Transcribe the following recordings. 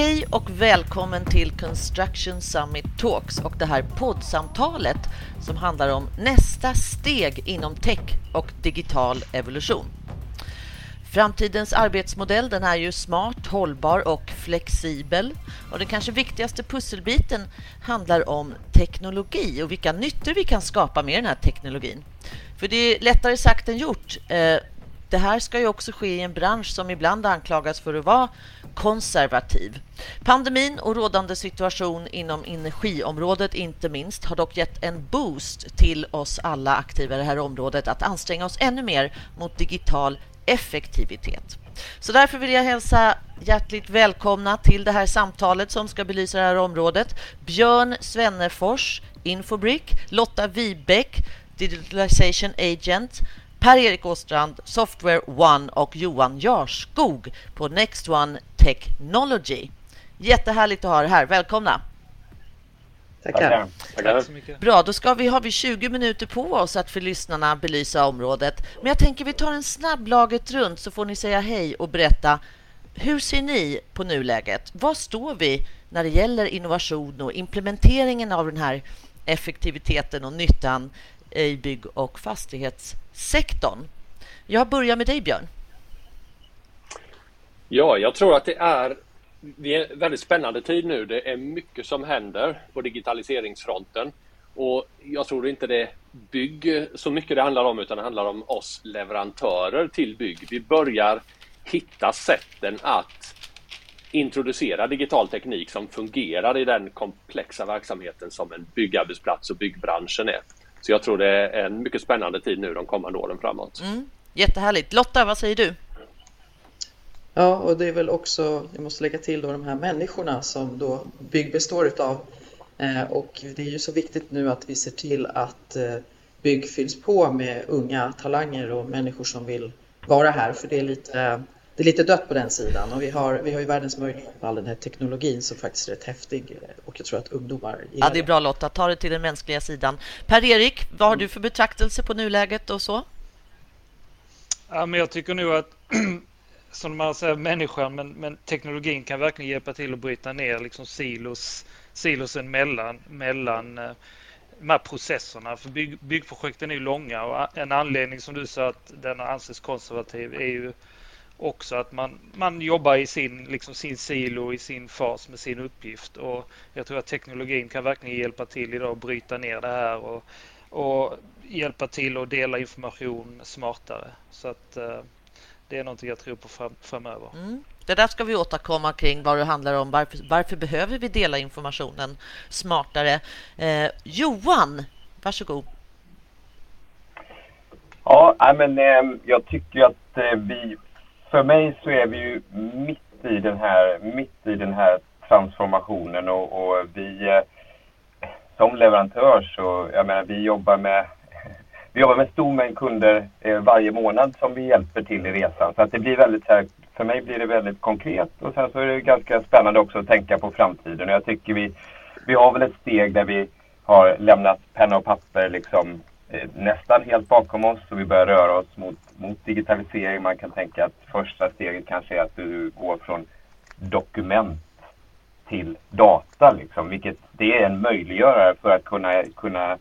Hej och välkommen till Construction Summit Talks och det här poddsamtalet som handlar om nästa steg inom tech och digital evolution. Framtidens arbetsmodell den är ju smart, hållbar och flexibel. Och den kanske viktigaste pusselbiten handlar om teknologi och vilka nyttor vi kan skapa med den här teknologin. För det är lättare sagt än gjort. Eh, det här ska ju också ske i en bransch som ibland anklagas för att vara konservativ. Pandemin och rådande situation inom energiområdet inte minst har dock gett en boost till oss alla aktiva i det här området att anstränga oss ännu mer mot digital effektivitet. Så därför vill jag hälsa hjärtligt välkomna till det här samtalet som ska belysa det här området. Björn Svennefors, Infobrick, Lotta Wibeck, Digitalization Agent, Per-Erik Åstrand, Software One och Johan Jarskog på Next One Technology. Jättehärligt att ha er här. Välkomna! Tackar. Tackar så mycket. Bra, då ska vi, har vi 20 minuter på oss att för lyssnarna belysa området. Men jag tänker vi tar en snabb laget runt så får ni säga hej och berätta hur ser ni på nuläget? Var står vi när det gäller innovation och implementeringen av den här effektiviteten och nyttan i bygg och fastighetssektorn? Jag börjar med dig, Björn. Ja, jag tror att det är det är en väldigt spännande tid nu. Det är mycket som händer på digitaliseringsfronten. Och jag tror inte det är bygg så mycket det handlar om utan det handlar om oss leverantörer till bygg. Vi börjar hitta sätten att introducera digital teknik som fungerar i den komplexa verksamheten som en byggarbetsplats och byggbranschen är. Så jag tror det är en mycket spännande tid nu de kommande åren framåt. Mm, jättehärligt. Lotta, vad säger du? Ja, och det är väl också, jag måste lägga till då de här människorna som då bygg består utav. Eh, och det är ju så viktigt nu att vi ser till att eh, bygg fylls på med unga talanger och människor som vill vara här, för det är lite, det är lite dött på den sidan. Och vi har, vi har ju världens möjlighet med all den här teknologin som faktiskt är rätt häftig och jag tror att ungdomar gillar Ja, det är bra Lotta. Ta det till den mänskliga sidan. Per-Erik, vad har du för betraktelse på nuläget och så? Ja, men jag tycker nog att som man säger, människan, men, men, teknologin kan verkligen hjälpa till att bryta ner liksom silos, silosen mellan, mellan eh, de här processerna. För bygg, byggprojekten är ju långa och en anledning som du sa att den anses konservativ är ju också att man, man jobbar i sin, liksom sin silo, i sin fas med sin uppgift. Och jag tror att teknologin kan verkligen hjälpa till idag att bryta ner det här och, och hjälpa till att dela information smartare. Så att eh, det är någonting jag tror på fram, framöver. Mm. Det där ska vi återkomma kring vad det handlar om. Varför, varför behöver vi dela informationen smartare? Eh, Johan, varsågod. Ja, men eh, jag tycker att eh, vi, för mig så är vi ju mitt i den här, mitt i den här transformationen och, och vi eh, som leverantör så, jag menar, vi jobbar med vi jobbar med stor mängd kunder eh, varje månad som vi hjälper till i resan. Så att det blir väldigt så här, för mig blir det väldigt konkret och sen så är det ganska spännande också att tänka på framtiden. Och jag tycker vi, vi har väl ett steg där vi har lämnat penna och papper liksom eh, nästan helt bakom oss och vi börjar röra oss mot, mot digitalisering. Man kan tänka att första steget kanske är att du går från dokument till data liksom, vilket det är en möjliggörare för att kunna, kunna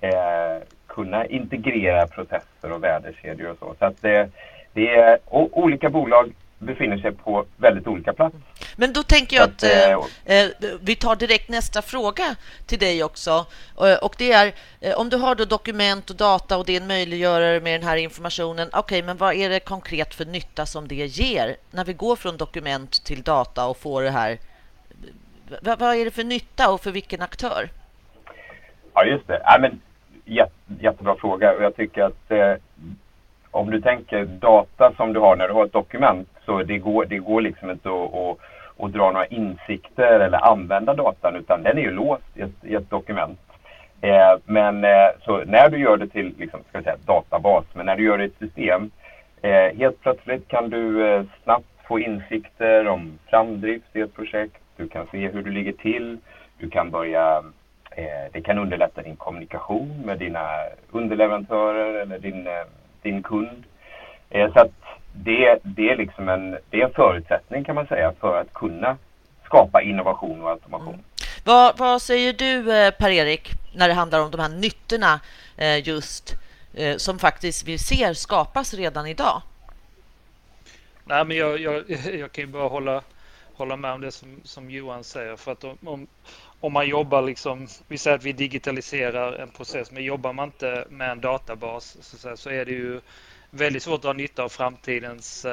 eh, kunna integrera processer och värdekedjor och så. Så att det, det är olika bolag befinner sig på väldigt olika platser. Men då tänker jag att, att eh, eh, vi tar direkt nästa fråga till dig också. Eh, och det är eh, om du har då dokument och data och det är en möjliggörare med den här informationen. Okej, okay, men vad är det konkret för nytta som det ger när vi går från dokument till data och får det här? Vad är det för nytta och för vilken aktör? Ja, just det. Ja, men jätte, jättebra fråga och jag tycker att eh, om du tänker data som du har när du har ett dokument så det går, det går liksom inte att, att, att dra några insikter eller använda datan utan den är ju låst i ett, i ett dokument. Eh, men eh, så när du gör det till liksom, ska säga, databas, men när du gör det i ett system eh, helt plötsligt kan du eh, snabbt få insikter om framdrift i ett projekt. Du kan se hur du ligger till. Du kan börja det kan underlätta din kommunikation med dina underleverantörer eller din, eh, din kund. Eh, så att det, det, är liksom en, det är en förutsättning kan man säga för att kunna skapa innovation och automation. Mm. Vad, vad, säger du Per-Erik när det handlar om de här nyttorna just som faktiskt vi ser skapas redan idag? Nej, men jag, jag, jag kan ju bara hålla, hålla med om det som, som Johan säger. För att om, om om man jobbar liksom, vi säger att vi digitaliserar en process, men jobbar man inte med en databas så, så är det ju väldigt svårt att dra nytta av framtidens... Uh,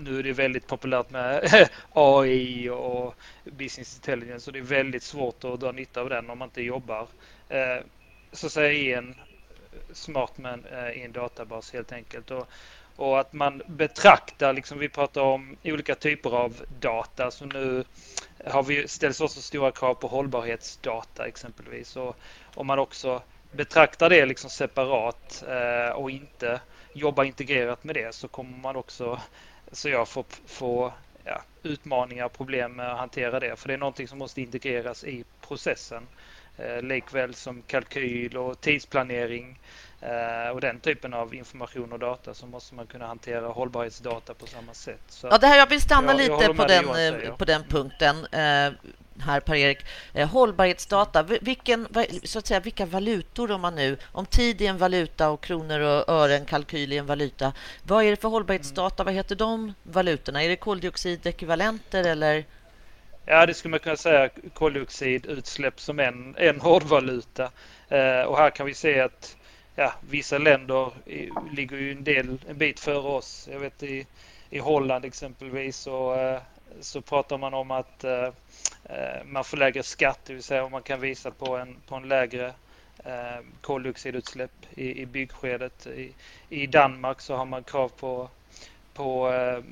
nu är det väldigt populärt med AI och business intelligence och det är väldigt svårt att dra nytta av den om man inte jobbar uh, så säga i en smart men uh, eh, i en databas helt enkelt. Och, och att man betraktar, liksom vi pratar om olika typer av data. Så nu har vi, ställs också stora krav på hållbarhetsdata exempelvis. Och om man också betraktar det liksom separat eh, och inte jobbar integrerat med det så kommer man också, så jag får, få ja, utmaningar och problem med att hantera det. För det är någonting som måste integreras i processen. Eh, likväl som kalkyl och tidsplanering Eh, och den typen av information och data så måste man kunna hantera hållbarhetsdata på samma sätt. Så ja, det här, jag vill stanna jag, lite jag på, den, eh, på den punkten eh, här Per-Erik. hållbarhetsdata, vilken, så att säga, vilka valutor om man nu, om tid är en valuta och kronor och ören, kalkyl är en valuta. Vad är det för hållbarhetsdata? Vad heter de valutorna? Är det koldioxidekvivalenter eller? Ja, det skulle man kunna säga koldioxidutsläpp som en, en hårdvaluta. Eh, och här kan vi se att ja, vissa länder ligger ju en, del, en bit före oss. Jag vet i, i Holland exempelvis så, eh, så pratar man om att eh, eh man får lägre skatt, det vill säga om man kan visa på en, på en lägre eh, koldioxidutsläpp i, i byggskedet. I, I Danmark så har man krav på, på eh,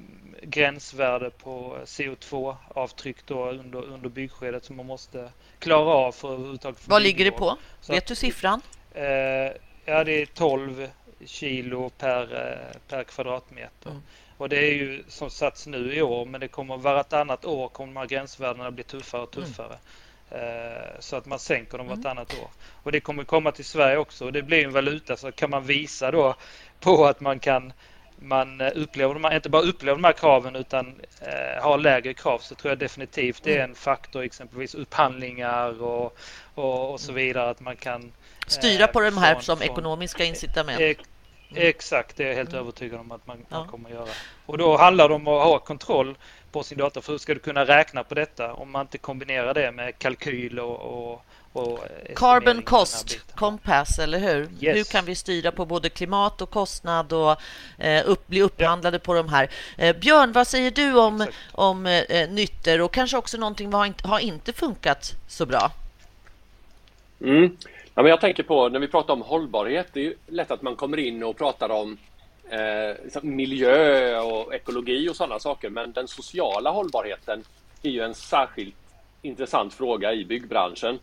gränsvärde på CO2-avtryck då under, under byggskedet som man måste klara av för överhuvudtaget Vad ligger det på? Så Vet du siffran? Eh, Ja, det är 12 kilo per, eh, per kvadratmeter. Mm. Och det är ju som satts nu i år, men det kommer vartannat år kommer de här gränsvärdena bli tuffare och mm. tuffare. Mm. Så att man sänker dem mm. vartannat år. Och det kommer komma till Sverige också. Och det blir en valuta så kan man visa då på att man kan man eh, upplever de här, inte bara upplever de här kraven utan eh, har lägre krav så tror jag definitivt det är mm. en faktor exempelvis upphandlingar och, och, och så mm. vidare att man kan styra på de här från, som från, ekonomiska incitament. Ex, exakt, det är jag helt mm. övertygad om att man, ja. man kommer att göra. Och då handlar det om att ha kontroll på sin data. För hur ska du kunna räkna på detta om man inte kombinerar det med kalkyl och, och Carbon cost compass, eller hur? Yes. Hur kan vi styra på både klimat och kostnad och eh, upp, bli upphandlade ja. på de här? Eh, Björn, vad säger du om, om eh, nyttor och kanske också någonting som har, har inte funkat så bra? Mm. Ja, men jag tänker på när vi pratar om hållbarhet, det är ju lätt att man kommer in och pratar om eh, liksom miljö och ekologi och sådana saker. Men den sociala hållbarheten är ju en särskilt intressant fråga i byggbranschen.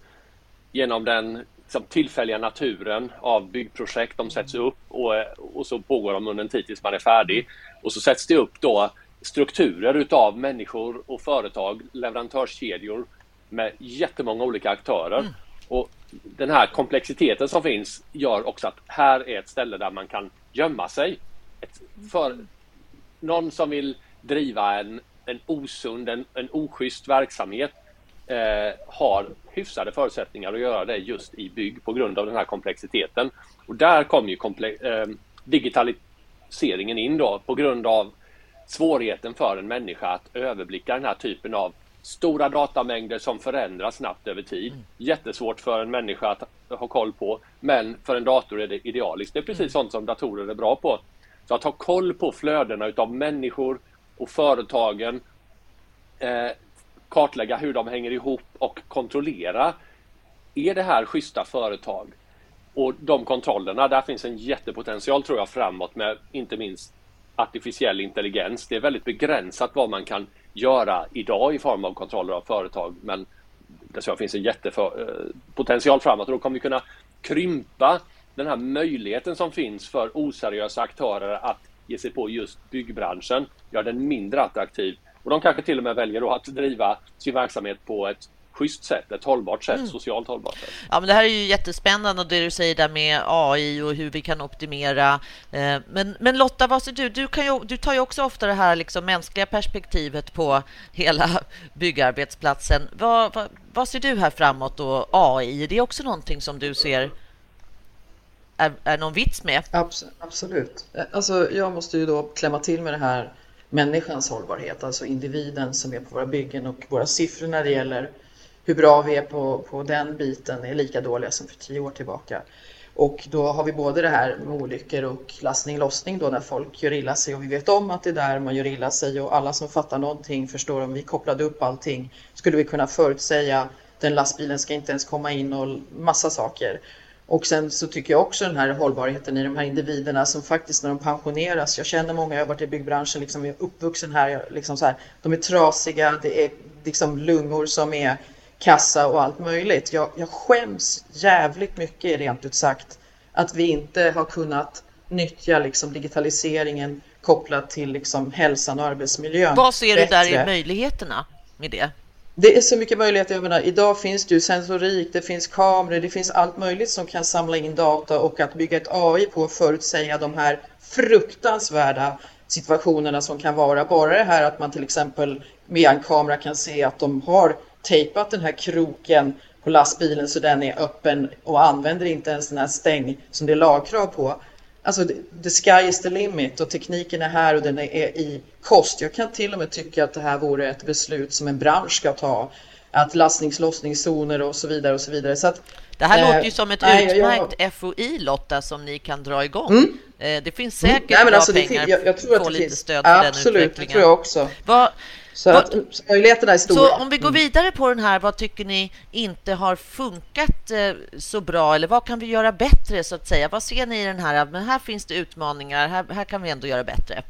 Genom den liksom, tillfälliga naturen av byggprojekt, de sätts upp och, och så pågår de under en tid tills man är färdig. Och så sätts det upp då strukturer utav människor och företag, leverantörskedjor med jättemånga olika aktörer. Mm. Och den här komplexiteten som finns gör också att här är ett ställe där man kan gömma sig. Ett, för någon som vill driva en, en osund, en, en oschysst verksamhet eh, har hyfsade förutsättningar att göra det just i bygg på grund av den här komplexiteten. Och där kommer ju eh, digitaliseringen in då på grund av svårigheten för en människa att överblicka den här typen av stora datamängder som förändras snabbt över tid. Mm. Jättesvårt för en människa att ha koll på, men för en dator är det idealiskt. Det är precis mm. sånt som datorer är bra på. Så att ha koll på flödena utav människor och företagen, eh, kartlägga hur de hänger ihop och kontrollera. Är det här schyssta företag? Och de kontrollerna, där finns en jättepotential tror jag framåt med inte minst artificiell intelligens. Det är väldigt begränsat vad man kan göra idag i form av kontroller av företag. Men det finns en jättepotential eh, framåt och då kommer vi kunna krympa den här möjligheten som finns för oseriösa aktörer att ge sig på just byggbranschen, göra den mindre attraktiv. Och de kanske till och med väljer då att driva sin verksamhet på ett schysst sätt, ett hållbart sätt, mm. socialt hållbart sätt. Ja, men det här är ju jättespännande och det du säger där med AI och hur vi kan optimera. Eh, men, men Lotta, vad säger du? Du, kan ju, du tar ju också ofta det här liksom mänskliga perspektivet på hela byggarbetsplatsen. Vad, vad, vad ser du här framåt och AI? Är det också någonting som du ser är, är någon vits med? Absolut. Alltså, jag måste ju då klämma till med det här människans hållbarhet, alltså individen som är på våra byggen och våra siffror när det gäller hur bra vi är på, på den biten är lika dåliga som för tio år tillbaka. Och då har vi både det här med olyckor och lastning lossning då när folk gör illa sig och vi vet om att det är där man gör illa sig och alla som fattar någonting förstår om vi kopplade upp allting skulle vi kunna förutsäga den lastbilen ska inte ens komma in och massa saker. Och sen så tycker jag också den här hållbarheten i de här individerna som faktiskt när de pensioneras, jag känner många, jag har varit i byggbranschen, liksom, är uppvuxen här, liksom så här, de är trasiga, det är liksom lungor som är kassa och allt möjligt. Jag, jag skäms jävligt mycket rent ut sagt att vi inte har kunnat nyttja liksom digitaliseringen kopplat till liksom hälsan och arbetsmiljön. Vad ser bättre. du där i möjligheterna med det? Det är så mycket möjligheter. Jag menar, idag finns det ju sensorik, det finns kameror, det finns allt möjligt som kan samla in data och att bygga ett AI på att förutsäga de här fruktansvärda situationerna som kan vara. Bara det här att man till exempel med en kamera kan se att de har tejpat den här kroken på lastbilen så den är öppen och använder inte ens den här stäng som det är lagkrav på. Alltså, the sky is the limit och tekniken är här och den är i kost. Jag kan till och med tycka att det här vore ett beslut som en bransch ska ta. Att lastningslossningszoner och så vidare och så vidare. Så att, det här eh, låter ju som ett nej, utmärkt jag, FOI Lotta som ni kan dra igång. Mm. Eh, det finns mm. säkert mm. nej, alltså, pengar jag, jag tror att få lite stöd för absolut, den utvecklingen. Absolut, det tror jag också. Vad, så att möjligheterna är stora. Så om vi går mm. vidare på den här, vad tycker ni inte har funkat eh, så bra eller vad kan vi göra bättre så att säga? Vad ser ni i den här? Men här finns det utmaningar, här, här kan vi ändå göra bättre.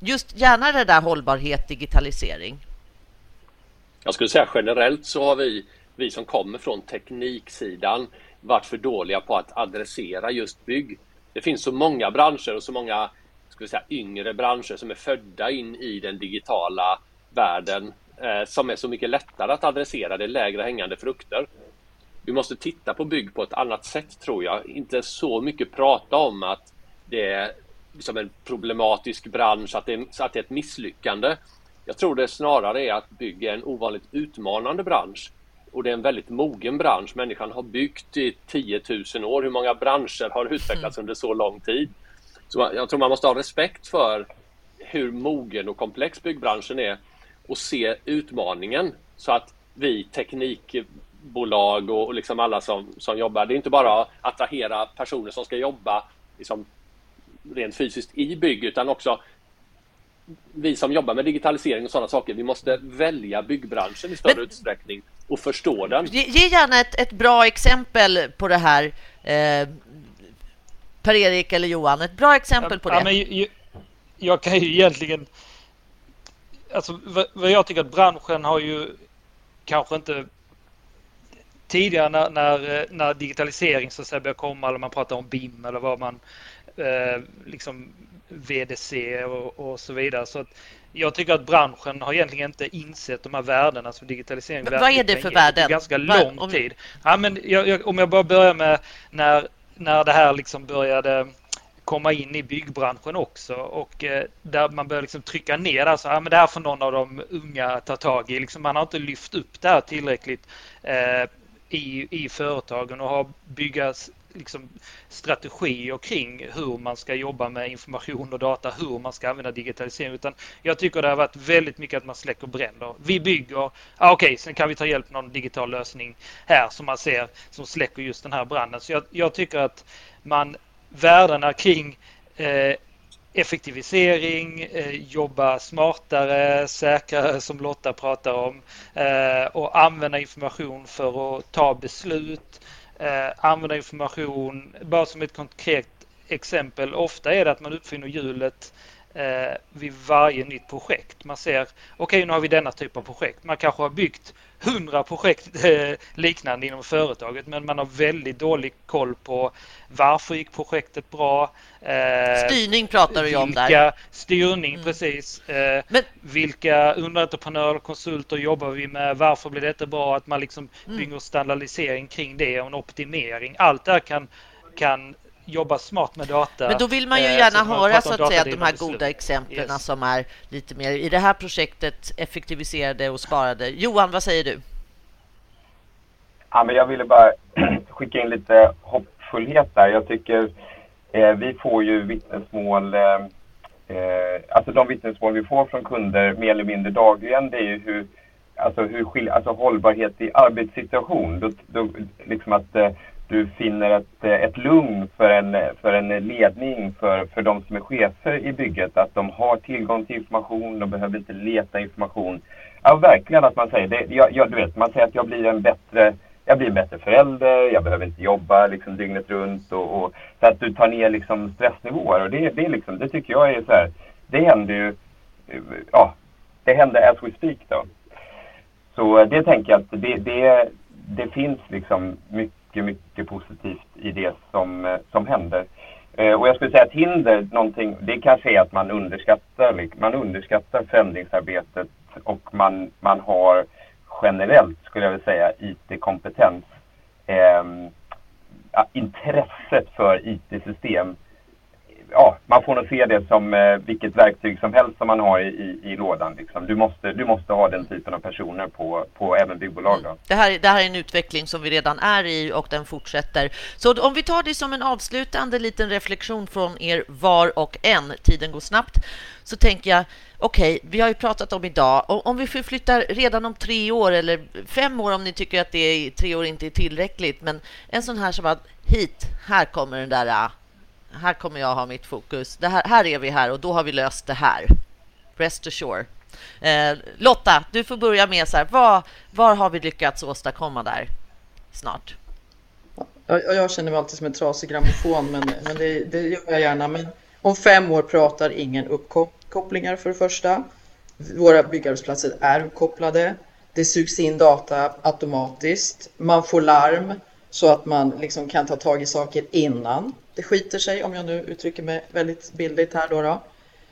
Just gärna det där hållbarhet, digitalisering. Jag skulle säga generellt så har vi, vi som kommer från tekniksidan varit för dåliga på att adressera just bygg. Det finns så många branscher och så många ska säga, yngre branscher som är födda in i den digitala världen eh, som är så mycket lättare att adressera. Det är lägre hängande frukter. Vi måste titta på bygg på ett annat sätt tror jag. Inte så mycket prata om att det är liksom en problematisk bransch, att det, är, att det är ett misslyckande. Jag tror det snarare är att bygg är en ovanligt utmanande bransch. Och det är en väldigt mogen bransch. Människan har byggt i 10 000 år. Hur många branscher har utvecklats mm. under så lång tid? Så jag tror man måste ha respekt för hur mogen och komplex byggbranschen är och se utmaningen så att vi teknikbolag och liksom alla som, som jobbar, det är inte bara att attrahera personer som ska jobba liksom rent fysiskt i bygg utan också vi som jobbar med digitalisering och sådana saker, vi måste välja byggbranschen i större Men, utsträckning och förstå den. Ge, gärna ett, ett bra exempel på det här. Eh, Per-Erik eller Johan, ett bra exempel på det. Ja, men jag, jag kan ju egentligen... Alltså, vad jag tycker att branschen har ju kanske inte tidigare när, när, när digitalisering så att säga börjar komma eller man pratar om BIM eller vad man eh, liksom VDC och, och, så vidare. Så att jag tycker att branschen har egentligen inte insett de här värdena som digitalisering men Vad är det för värden? Ganska lång om... tid. Ja, men jag, jag, om jag bara börjar med när, när det här liksom började komma in i byggbranschen också och eh, där man börjar liksom trycka ner alltså, ja, men det här får någon av de unga ta tag i. Liksom, man har inte lyft upp det här tillräckligt eh, i, i företagen och har byggas liksom, strategier kring hur man ska jobba med information och data, hur man ska använda digitalisering. Utan jag tycker det har varit väldigt mycket att man släcker bränder. Vi bygger, ah, okej, okay, sen kan vi ta hjälp av någon digital lösning här som man ser som släcker just den här branden. Så jag, jag tycker att man värdena kring eh, effektivisering, eh, jobba smartare, säkrare som Lotta pratar om eh, och använda information för att ta beslut eh, använda information. Bara som ett konkret exempel. Ofta är det att man uppfinner hjulet eh, vid varje nytt projekt. Man ser, okej okay, nu har vi denna typ av projekt. Man kanske har byggt hundra projekt eh, liknande inom företaget men man har väldigt dålig koll på varför gick projektet bra? Eh, styrning pratar du ju om där. Styrning, mm. precis. Eh, men, vilka underentreprenörer och konsulter jobbar vi med? Varför blir detta bra? Att man liksom mm. bygger standardisering kring det och en optimering. Allt det här kan, kan jobba smart med data. Men då vill man ju eh, gärna höra så att säga de här goda exemplen yes. som är lite mer i det här projektet effektiviserade och sparade. Johan, vad säger du? Ja, men jag ville bara skicka in lite hoppfullhet där. Jag tycker eh, vi får ju vittnesmål eh, eh, alltså de vittnesmål vi får från kunder mer eller mindre dagligen det är ju hur alltså, hur alltså hållbarhet i arbetssituation. Då, då, liksom att eh, du finner ett, eh, ett lugn för en, för en ledning, för, för de som är chefer i bygget, att de har tillgång till information, de behöver inte leta information. Ja, verkligen att man säger det. Jag, jag, du vet, man säger att jag blir en bättre jag blir en bättre förälder, jag behöver inte jobba liksom dygnet runt och, och så att du tar ner liksom stressnivåer och det, det, liksom, det tycker jag är så här, det händer ju, ja, det händer as we speak då. Så eh, det tänker jag att det, det, det finns liksom mycket mycket, mycket positivt i det som, eh, som händer. Eh, och jag skulle säga att hinder, någonting, det kanske är att man underskattar, man underskattar förändringsarbetet och man, man har generellt, skulle jag vilja säga, IT-kompetens. Eh, intresset för IT-system ja, man får nog se det som eh, vilket verktyg som helst som man har i, i, i lådan. Liksom. Du, måste, du måste ha den typen av personer på, på även byggbolag. Mm. Det, här, det här är en utveckling som vi redan är i och den fortsätter. Så om vi tar det som en avslutande liten reflektion från er var och en, tiden går snabbt, så tänker jag okej, okay, vi har ju pratat om idag, om vi förflyttar redan om tre år eller fem år om ni tycker att det är, tre år inte är tillräckligt, men en sån här som att hit, här kommer den där här kommer jag ha mitt fokus. Det här, här är vi här och då har vi löst det här. Rest assure. Eh, Lotta, du får börja med så här. Vad, vad har vi lyckats åstadkomma där snart? Jag, jag känner mig alltid som en trasig grammofon, men, men det, det gör jag gärna. Men om fem år pratar ingen uppkopplingar för det första. Våra byggarbetsplatser är uppkopplade. Det sugs in data automatiskt. Man får larm så att man liksom kan ta tag i saker innan det skiter sig, om jag nu uttrycker mig väldigt bildligt här då. då.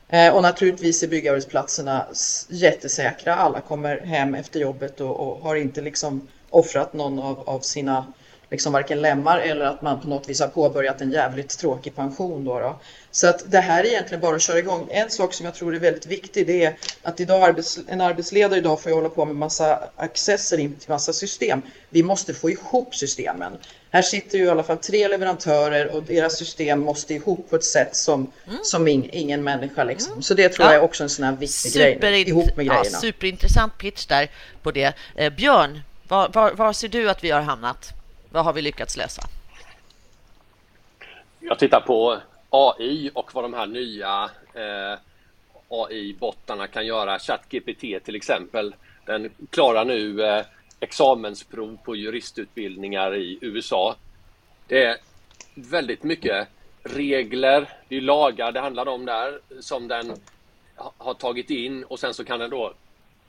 Eh, och naturligtvis är byggarbetsplatserna jättesäkra. Alla kommer hem efter jobbet och, och har inte liksom offrat någon av, av sina liksom varken lemmar eller att man på något vis har påbörjat en jävligt tråkig pension. Då, då. Så att det här är egentligen bara att köra igång. En sak som jag tror är väldigt viktig det är att idag arbets, en arbetsledare idag får ju hålla på med massa accesser in till massa system. Vi måste få ihop systemen. Här sitter ju i alla fall tre leverantörer och deras system måste ihop på ett sätt som, mm. som in, ingen människa liksom. Mm. Så det tror ja. jag är också en sån här viktig Super, grej. Ihop med grejerna. Ja, superintressant pitch där på det. Eh, Björn, var, var, var ser du att vi har hamnat? Vad har vi lyckats lösa? Jag tittar på AI och vad de här nya eh, AI-bottarna kan göra. ChatGPT till exempel. Den klarar nu eh, examensprov på juristutbildningar i USA. Det är väldigt mycket regler, det är lagar det handlar om där som den har tagit in och sen så kan den då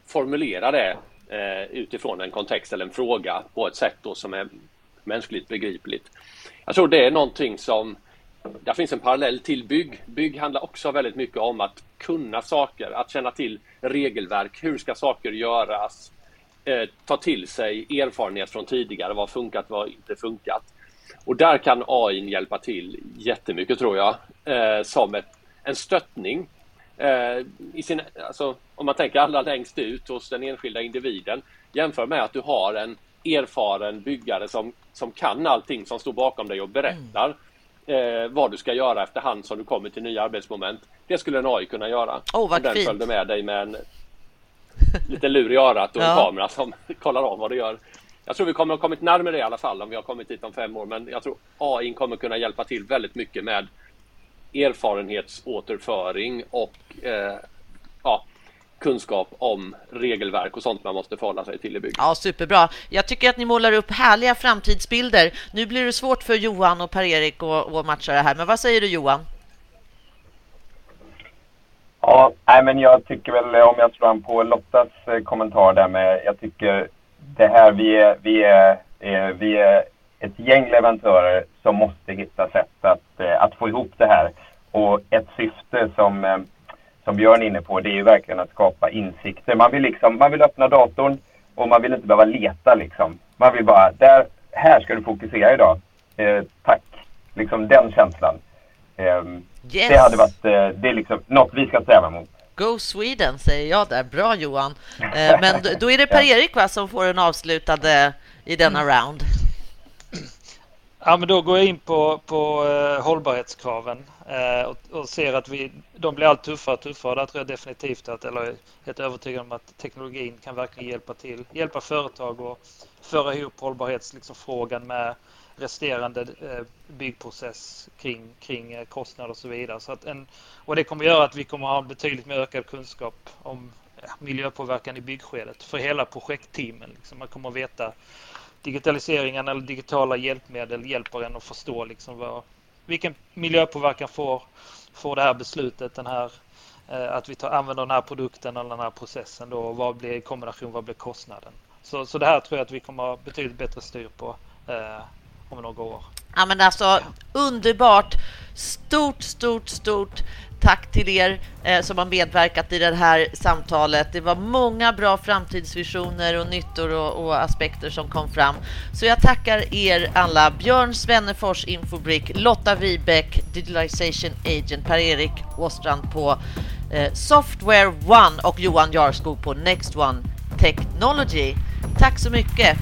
formulera det eh, utifrån en kontext eller en fråga på ett sätt då som är mänskligt begripligt. Jag tror det är någonting som där finns en parallell till bygg. Bygg handlar också väldigt mycket om att kunna saker, att känna till regelverk. Hur ska saker göras? Eh, ta till sig erfarenhet från tidigare. Vad funkat, vad inte funkat? Och där kan AI hjälpa till jättemycket tror jag. Eh, som ett, en stöttning. Eh, i sin, alltså, om man tänker allra längst ut hos den enskilda individen. Jämför med att du har en erfaren byggare som, som kan allting, som står bakom dig och berättar mm. eh, vad du ska göra efterhand som du kommer till nya arbetsmoment. Det skulle en AI kunna göra. Oh, vad den fint. följde med dig med en liten lur i örat och en ja. kamera som kollar av vad du gör. Jag tror vi kommer att ha kommit närmare det i alla fall om vi har kommit dit om fem år. Men jag tror AI kommer kunna hjälpa till väldigt mycket med erfarenhetsåterföring och eh, ja, kunskap om regelverk och sånt man måste förhålla sig till i bygg. Ja, superbra. Jag tycker att ni målar upp härliga framtidsbilder. Nu blir det svårt för Johan och Per-Erik att matcha det här, men vad säger du Johan? Ja, nej, men jag tycker väl om jag slår an på Lottas eh, kommentar där med, jag tycker det här, vi är, vi är, eh, vi är ett gäng leverantörer som måste hitta sätt att, eh, att få ihop det här. Och ett syfte som, som Björn är inne på, det är ju verkligen att skapa insikter. Man vill, liksom, man vill öppna datorn och man vill inte behöva leta liksom. Man vill bara, där, här ska du fokusera idag. Eh, tack. Liksom den känslan. Eh, yes. Det hade varit, eh, det är liksom något vi ska sträva mot. Go Sweden säger jag där. Bra Johan. Eh, men då är det Per-Erik va, som får den avslutade i denna mm. round. Ja, men då går jag in på, på uh, hållbarhetskraven uh, och, och, ser att vi, de blir allt tuffare och tuffare. Där tror jag definitivt att, eller är helt övertygad om att teknologin kan verkligen hjälpa till, hjälpa företag och föra ihop hållbarhetsfrågan liksom, med resterande uh, byggprocess kring, kring kostnader och så vidare. Så att en, och det kommer göra att vi kommer ha en betydligt mer ökad kunskap om miljöpåverkan i byggskedet för hela projektteamen. Liksom. Man kommer att veta digitaliseringen eller digitala hjälpmedel hjälper en att förstå liksom vad, vilken miljöpåverkan får, får det här beslutet, den här, eh, att vi tar, använder den här produkten eller den här processen då, och vad blir kombination, vad blir kostnaden? Så, så det här tror jag att vi kommer ha betydligt bättre styr på eh, om några år. Ja men alltså underbart! Stort, stort, stort tack till er eh, som har medverkat i det här samtalet. Det var många bra framtidsvisioner och nyttor och, och, aspekter som kom fram. Så jag tackar er alla. Björn Svennefors, Infobrick, Lotta Wibeck, Digitalization Agent, Per-Erik Åstrand på eh, Software One och Johan Jarskog på Next One Technology. Tack så mycket!